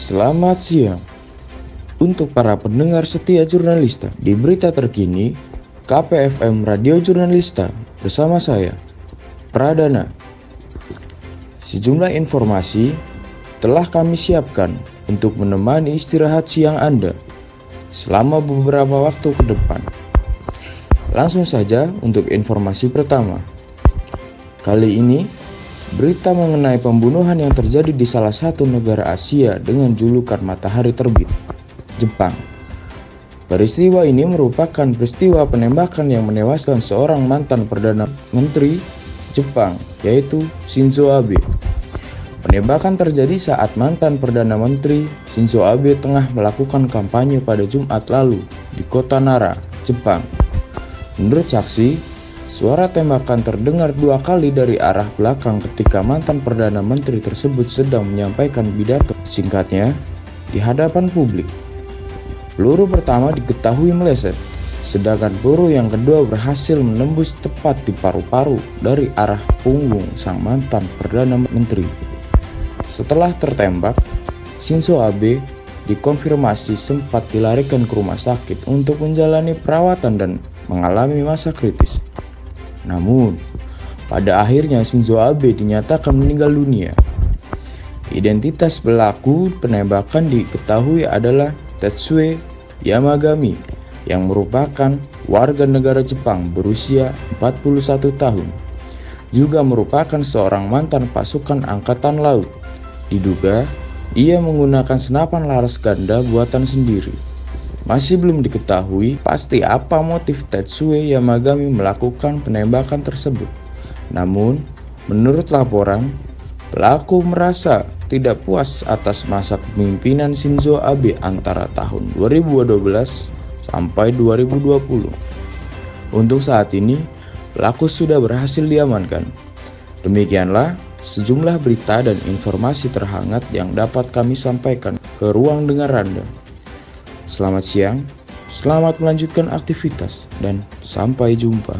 Selamat siang. Untuk para pendengar setia jurnalista di berita terkini, KPFM Radio Jurnalista bersama saya, Pradana. Sejumlah informasi telah kami siapkan untuk menemani istirahat siang Anda selama beberapa waktu ke depan. Langsung saja untuk informasi pertama. Kali ini Berita mengenai pembunuhan yang terjadi di salah satu negara Asia dengan julukan matahari terbit, Jepang. Peristiwa ini merupakan peristiwa penembakan yang menewaskan seorang mantan Perdana Menteri Jepang, yaitu Shinzo Abe. Penembakan terjadi saat mantan Perdana Menteri Shinzo Abe tengah melakukan kampanye pada Jumat lalu di kota Nara, Jepang. Menurut saksi, Suara tembakan terdengar dua kali dari arah belakang ketika mantan Perdana Menteri tersebut sedang menyampaikan pidato singkatnya di hadapan publik. Peluru pertama diketahui meleset, sedangkan peluru yang kedua berhasil menembus tepat di paru-paru dari arah punggung sang mantan Perdana Menteri. Setelah tertembak, Shinzo Abe dikonfirmasi sempat dilarikan ke rumah sakit untuk menjalani perawatan dan mengalami masa kritis. Namun, pada akhirnya Shinzo Abe dinyatakan meninggal dunia. Identitas pelaku penembakan diketahui adalah Tetsue Yamagami yang merupakan warga negara Jepang berusia 41 tahun. Juga merupakan seorang mantan pasukan angkatan laut. Diduga ia menggunakan senapan laras ganda buatan sendiri. Masih belum diketahui pasti apa motif Tetsue Yamagami melakukan penembakan tersebut. Namun, menurut laporan, pelaku merasa tidak puas atas masa kepemimpinan Shinzo Abe antara tahun 2012 sampai 2020. Untuk saat ini, pelaku sudah berhasil diamankan. Demikianlah sejumlah berita dan informasi terhangat yang dapat kami sampaikan ke ruang dengar Anda. Selamat siang, selamat melanjutkan aktivitas, dan sampai jumpa.